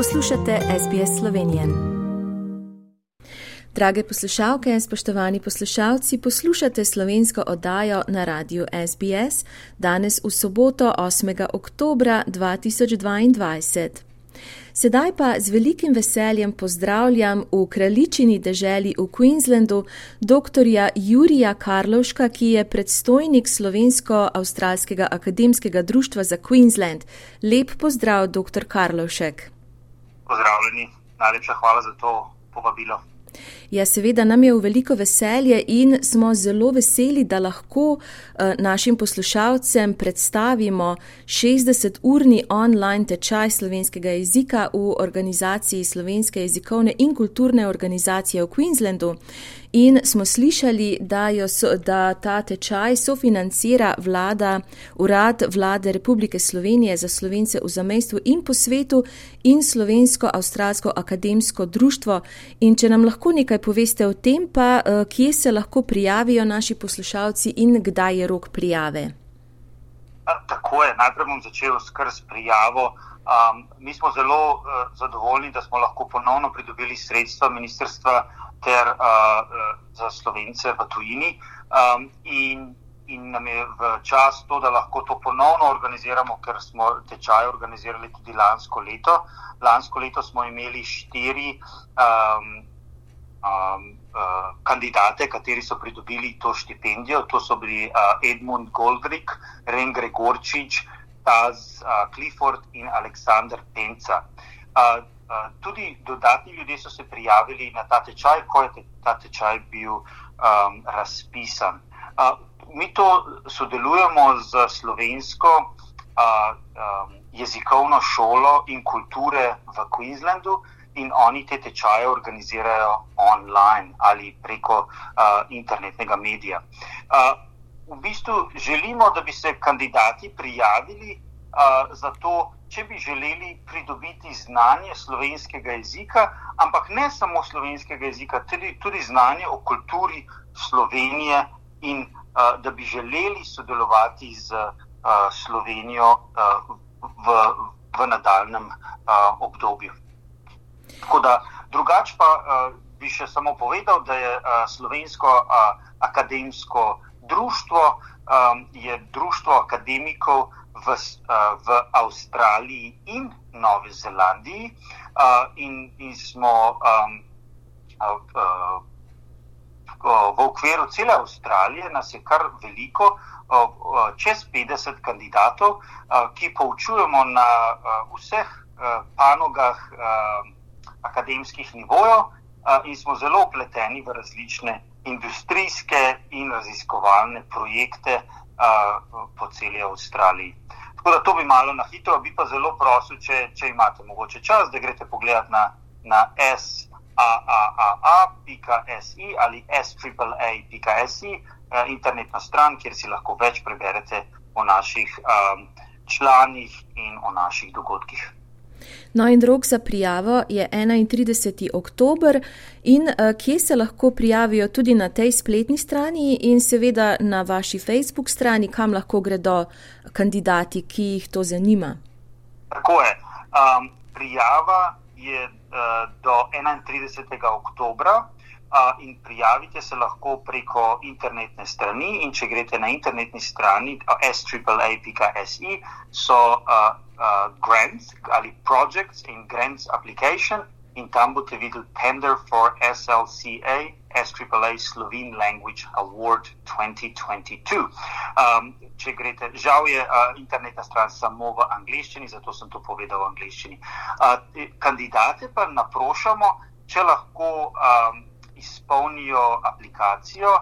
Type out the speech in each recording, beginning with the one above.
Poslušate SBS Slovenije. Drage poslušalke, spoštovani poslušalci, poslušate slovensko oddajo na radiju SBS danes v soboto 8. oktober 2022. Sedaj pa z velikim veseljem pozdravljam v kraljičini deželi v Queenslandu dr. Jurija Karlovška, ki je predstojnik Slovensko-Australskega akademskega društva za Queensland. Lep pozdrav, dr. Karlovšek. Pozdravljeni, najlepša hvala za to povabilo. Ja, seveda nam je v veliko veselje in smo zelo veseli, da lahko uh, našim poslušalcem predstavimo 60-urni online tečaj slovenskega jezika v organizaciji Slovenske jezikovne in kulturne organizacije v Queenslandu. In smo slišali, da, jo, da ta tečaj sofinancira vlada, urad vlade Republike Slovenije za slovence v zamestvu in po svetu in Slovensko-Avstralsko akademsko društvo. In če nam lahko nekaj poveste o tem, pa eh, kje se lahko prijavijo naši poslušalci in kdaj je rok prijave. Tako je, najprej bom začel s prijavo. Um, mi smo zelo uh, zadovoljni, da smo lahko ponovno pridobili sredstva ministrstva ter uh, za slovence v tujini. Um, in, in nam je v čas to, da lahko to ponovno organiziramo, ker smo tečaj organizirali tudi lansko leto. Lansko leto smo imeli štiri um, um, uh, kandidate, kateri so pridobili to štipendijo. To so bili uh, Edmund Goldrick, Ren Gregorčič, Taz uh, Clifford in Aleksandr Penca. Uh, tudi dodatni ljudje so se prijavili na ta tečaj, ko je te, ta tečaj bil um, razpisan. Uh, mi to sodelujemo z slovensko uh, um, jezikovno šolo in kulture v Queenslandu. In oni te tečaje organizirajo online ali preko uh, internetnega medija. Uh, v bistvu želimo, da bi se kandidati prijavili uh, za to, če bi želeli pridobiti znanje slovenskega jezika, ampak ne samo slovenskega jezika, tudi, tudi znanje o kulturi Slovenije in uh, da bi želeli sodelovati z uh, Slovenijo uh, v, v nadaljem uh, obdobju. Da, drugač pa uh, bi še samo povedal, da je uh, slovensko uh, akademsko društvo, um, je društvo akademikov, v, v Avstraliji in Novi Zelandiji, in, in smo um, v okviru cele Avstralije, nas je kar veliko, čez 50 kandidatov, ki poučujemo na vseh panogah akademskih nivojev, in smo zelo upleteni v različne industrijske in raziskovalne projekte. Uh, po celi Avstraliji. Tako da to bi malo na hitro, bi pa zelo prosil, če, če imate mogoče čas, da greste pogledat na, na SAAA.si ali SAAA.si, eh, internetna stran, kjer si lahko več preberete o naših um, članih in o naših dogodkih. No, in rok za prijavo je 31. oktober, in uh, kje se lahko prijavijo tudi na tej spletni strani, in seveda na vaši Facebook strani, kam lahko gredo kandidati, ki jih to zanima. Tako je. Um, prijava je uh, do 31. oktobra. In prijavite se lahko preko internetne strani. In če greste na internetni strani, s-triple-a.se, so uh, uh, grants ali projects in grants application in tam boste videli tender for SLCA, SAAA Slovene Language Award 2022. Um, če greste, žal je uh, internetna stran samo v angliščini, zato sem to povedal v angliščini. Uh, kandidate pa naprošamo, če lahko um, izpolnijo aplikacijo,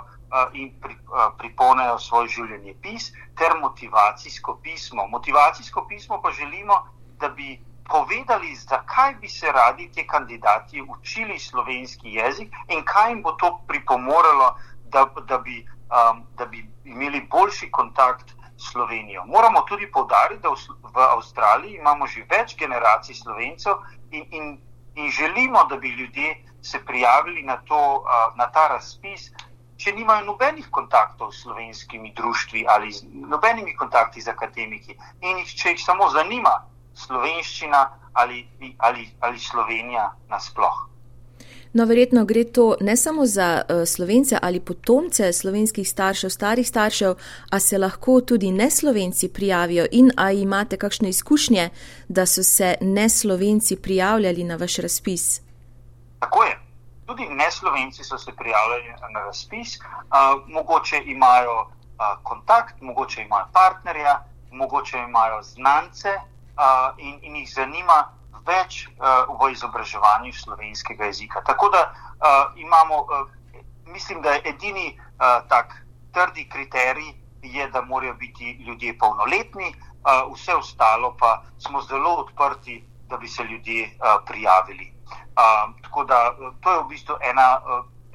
in pri, pripolnijo svoj življenje pis, ter motivacijsko pismo. Motivacijsko pismo pa želimo, da bi povedali, zakaj bi se radi ti kandidati učili slovenski jezik in kaj jim bo to pripomoralo, da, da, bi, um, da bi imeli boljši kontakt s Slovenijo. Moramo tudi povdariti, da v, v Avstraliji imamo že več generacij slovencev in, in, in želimo, da bi ljudje se prijavili na, to, na ta razpis če nimajo nobenih kontaktov s slovenskimi društvi ali z nobenimi kontakti z akademiki in jih, če jih samo zanima slovenščina ali, ali, ali Slovenija nasploh. No, verjetno gre to ne samo za uh, slovence ali potomce slovenskih staršev, starih staršev, a se lahko tudi neslovenci prijavijo in a imate kakšne izkušnje, da so se neslovenci prijavljali na vaš razpis? Tako je. Tudi neslovenci so se prijavljali na razpis, uh, mogoče imajo uh, kontakt, mogoče imajo partnerja, mogoče imajo znance uh, in, in jih zanima več uh, v izobraževanju slovenskega jezika. Tako da uh, imamo, uh, mislim, da je edini uh, tak trdi kriterij, je, da morajo biti ljudje polnoletni, uh, vse ostalo pa smo zelo odprti, da bi se ljudje uh, prijavili. Uh, tako da to je v bistvu ena.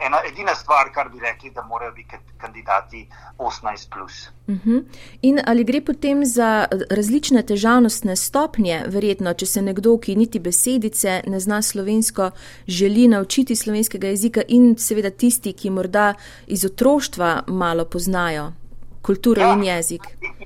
Ena edina stvar, kar bi rekli, da morajo biti kandidati 18. Plus. Uh mhm. -huh. In ali gre potem za različne težavnostne stopnje, verjetno, če se nekdo, ki niti besedice ne zna slovensko, želi naučiti slovenskega jezika, in seveda tisti, ki morda iz otroštva malo poznajo kulturo ja, in jezik?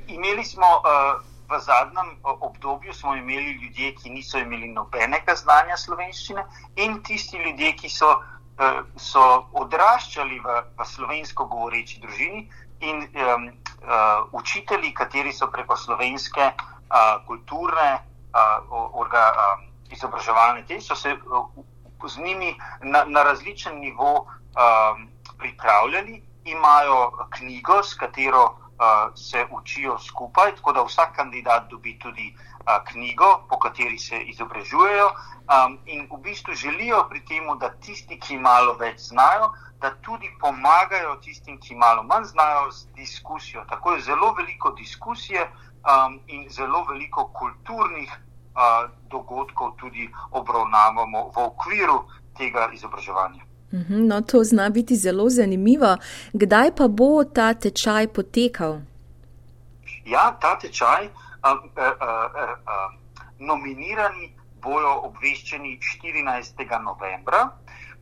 Imeli smo. Uh, V zadnjem obdobju smo imeli ljudi, ki niso imeli nobenega znanja slovenščine, in tisti ljudje, ki so Eh, so odraščali v, v slovensko govoreči družini in um, uh, učitelji, kateri so preko slovenske uh, kulturne uh, orga, uh, izobraževalne te, so se uh, z njimi na, na različen nivo uh, pripravljali, imajo knjigo, s katero uh, se učijo skupaj, tako da vsak kandidat dobi tudi uh, knjigo, po kateri se izobražujejo um, in v bistvu želijo pri tem, da tisti, ki malo več znajo, da tudi pomagajo tistim, ki malo manj znajo z diskusijo. Tako je zelo veliko diskusije um, in zelo veliko kulturnih uh, dogodkov tudi obravnavamo v okviru tega izobraževanja. Mhm, no, to zna biti zelo zanimivo. Kdaj pa bo ta tečaj potekal? Ja, ta tečaj, uh, uh, uh, uh, nominirani bojo obveščeni 14. novembra.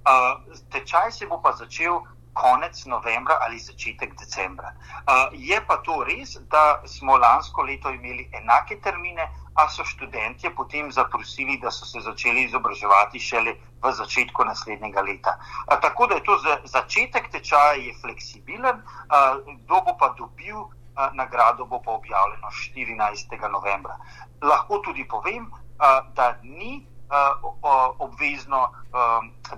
Uh, tečaj se bo pa začel konec novembra ali začetek decembra. Uh, je pa to res, da smo lansko leto imeli enake termine, a so študentje potem zaprosili, da so se začeli izobraževati šele v začetku naslednjega leta. Uh, tako da je to za, začetek tečaja je fleksibilen, uh, kdo bo pa dobil uh, nagrado, bo pa objavljeno 14. novembra. Lahko tudi povem, da ni obvezno,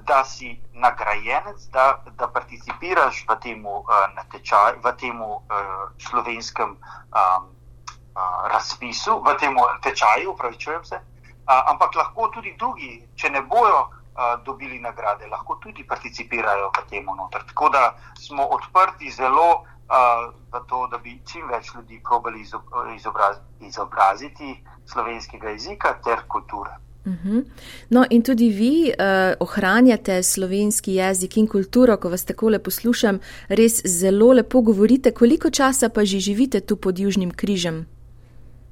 da si nagrajenec, da, da participiraš v tem natečaju, v tem slovenskem razpisu, v tem tečaju, upravičujem se. Ampak lahko tudi drugi, če ne bojo dobili nagrade, lahko tudi participirajo v tem noter. Tako da smo odprti zelo v to, da bi čim več ljudi probali izobraziti slovenskega jezika ter kulture. Mhm. No, in tudi vi uh, ohranjate slovenski jezik in kulturo, ko vas tako lepo poslušam, res zelo lepo govorite. Koliko časa pa že živite tu pod Južnim križem?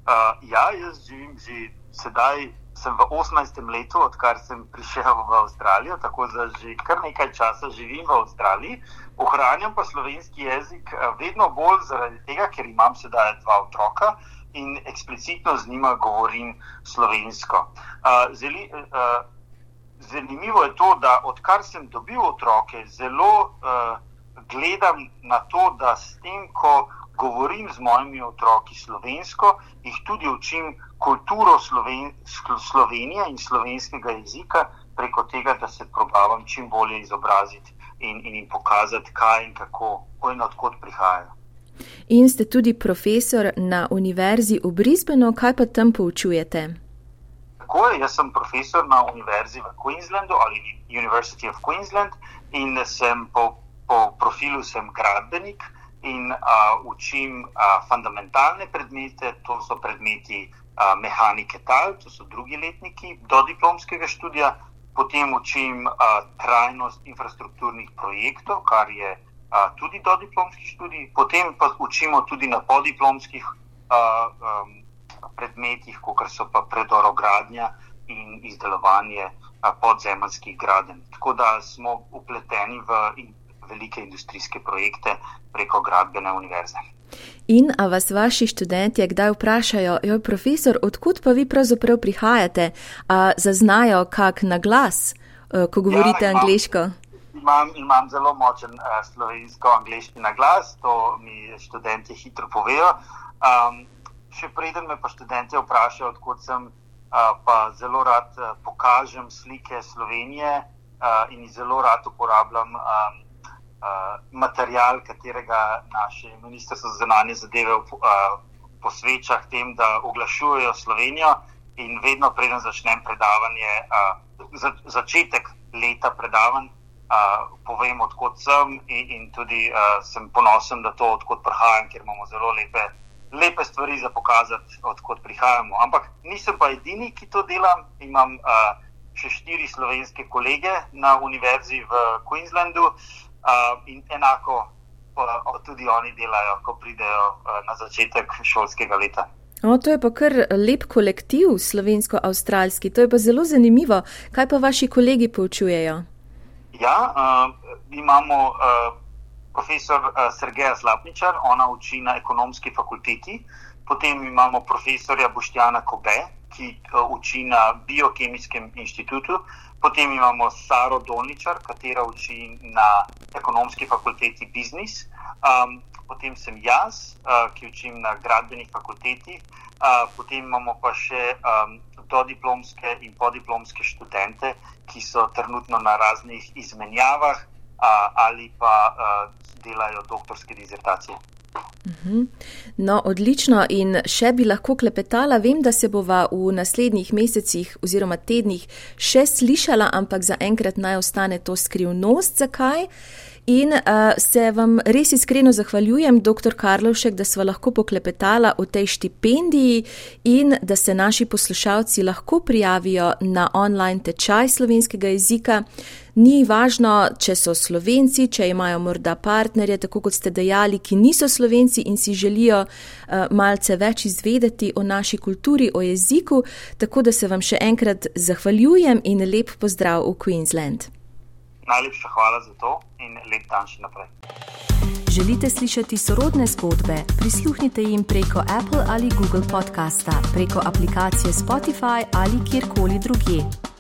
Uh, ja, jaz živim že sedaj, sem v 18. letu, odkar sem prišel v Avstralijo, tako da že kar nekaj časa živim v Avstraliji. Ohranjam pa slovenski jezik vedno bolj zaradi tega, ker imam sedaj dva otroka in eksplicitno z njima govorim slovensko. Zeli, zanimivo je to, da odkar sem dobil otroke, zelo gledam na to, da s tem, ko govorim z mojimi otroki slovensko, jih tudi učim kulturo Sloven Slovenije in slovenskega jezika, preko tega, da se probavam čim bolje izobraziti in, in jim pokazati, kaj in kako, in odkot prihajajo in ste tudi profesor na Univerzi v Brisbaneu. Kaj pa tam poučujete? Tako je, jaz sem profesor na Univerzi v Queenslandu ali University of Queensland in sem po, po profilu sem gradbenik in a, učim a, fundamentalne predmete, to so predmeti a, mehanike tal, to so drugi letniki do diplomskega študija, potem učim a, trajnost infrastrukturnih projektov, kar je tudi do diplomskih študij, potem pa učimo tudi na podiplomskih a, um, predmetih, kot so pa predorogradnja in izdelovanje podzemljskih graden. Tako da smo upleteni v velike industrijske projekte preko gradbene univerze. In a vas vaši študenti kdaj vprašajo, joj, profesor, odkud pa vi pravzaprav prihajate, a zaznajo kak na glas, eh, ko govorite ja, imam, angliško? Imam, imam zelo močen uh, slovensko-angliški na glas, to mi študenti hitro povejo. Um, še preden me pa študenti vprašajo, odkud sem, uh, pa zelo rad uh, pokažem slike Slovenije uh, in jih zelo rad uporabljam. Um, uh, material, katerega naše ministrstvo za zunanje zadeve uh, posveča tem, da oglašujejo Slovenijo. In vedno, preden začnem predavanje, uh, za, začetek leta predavanj, uh, povem, odkot sem, in, in tudi uh, sem ponosen, da to, odkot prihajam, ker imamo zelo lepe, lepe stvari za pokazati, odkot prihajamo. Ampak nisem pa edini, ki to delam. Imam uh, še štiri slovenske kolege na univerzi v Queenslandu, uh, Uh, in enako uh, tudi oni delajo, ko pridejo uh, na začetek šolskega leta. O, to je pa kar lep kolektiv, slovensko-avstralski. To je pa zelo zanimivo. Kaj pa vaši kolegi poučujejo? Ja, uh, imamo uh, profesor uh, Sergeja Zlapničar, ona uči na ekonomski fakulteti. Potem imamo profesorja Boštjana Kobe, ki uh, uči na biokemijskem inštitutu. Potem imamo Saro Dolničar, katera uči na ekonomski fakulteti biznis. Um, potem sem jaz, uh, ki učim na gradbeni fakulteti. Uh, potem imamo pa še um, dodiplomske in podiplomske študente, ki so trenutno na raznih izmenjavah uh, ali pa uh, delajo doktorske dizertacije. Mhm. No, odlično. In še bi lahko klepetala. Vem, da se bova v naslednjih mesecih oziroma tednih še slišala, ampak zaenkrat naj ostane to skrivnost. Zakaj? In uh, se vam res iskreno zahvaljujem, dr. Karlovšek, da smo lahko poklepetala o tej štipendiji in da se naši poslušalci lahko prijavijo na online tečaj slovenskega jezika. Ni važno, če so slovenci, če imajo morda partnerje, tako kot ste dejali, ki niso slovenci in si želijo uh, malce več izvedeti o naši kulturi, o jeziku. Tako da se vam še enkrat zahvaljujem in lep pozdrav v Queensland. Najlepša hvala za to in lep dan še naprej. Želite slišati sorodne zgodbe? Prisluhnite jim preko Apple ali Google podcasta, preko aplikacije Spotify ali kjerkoli drugje.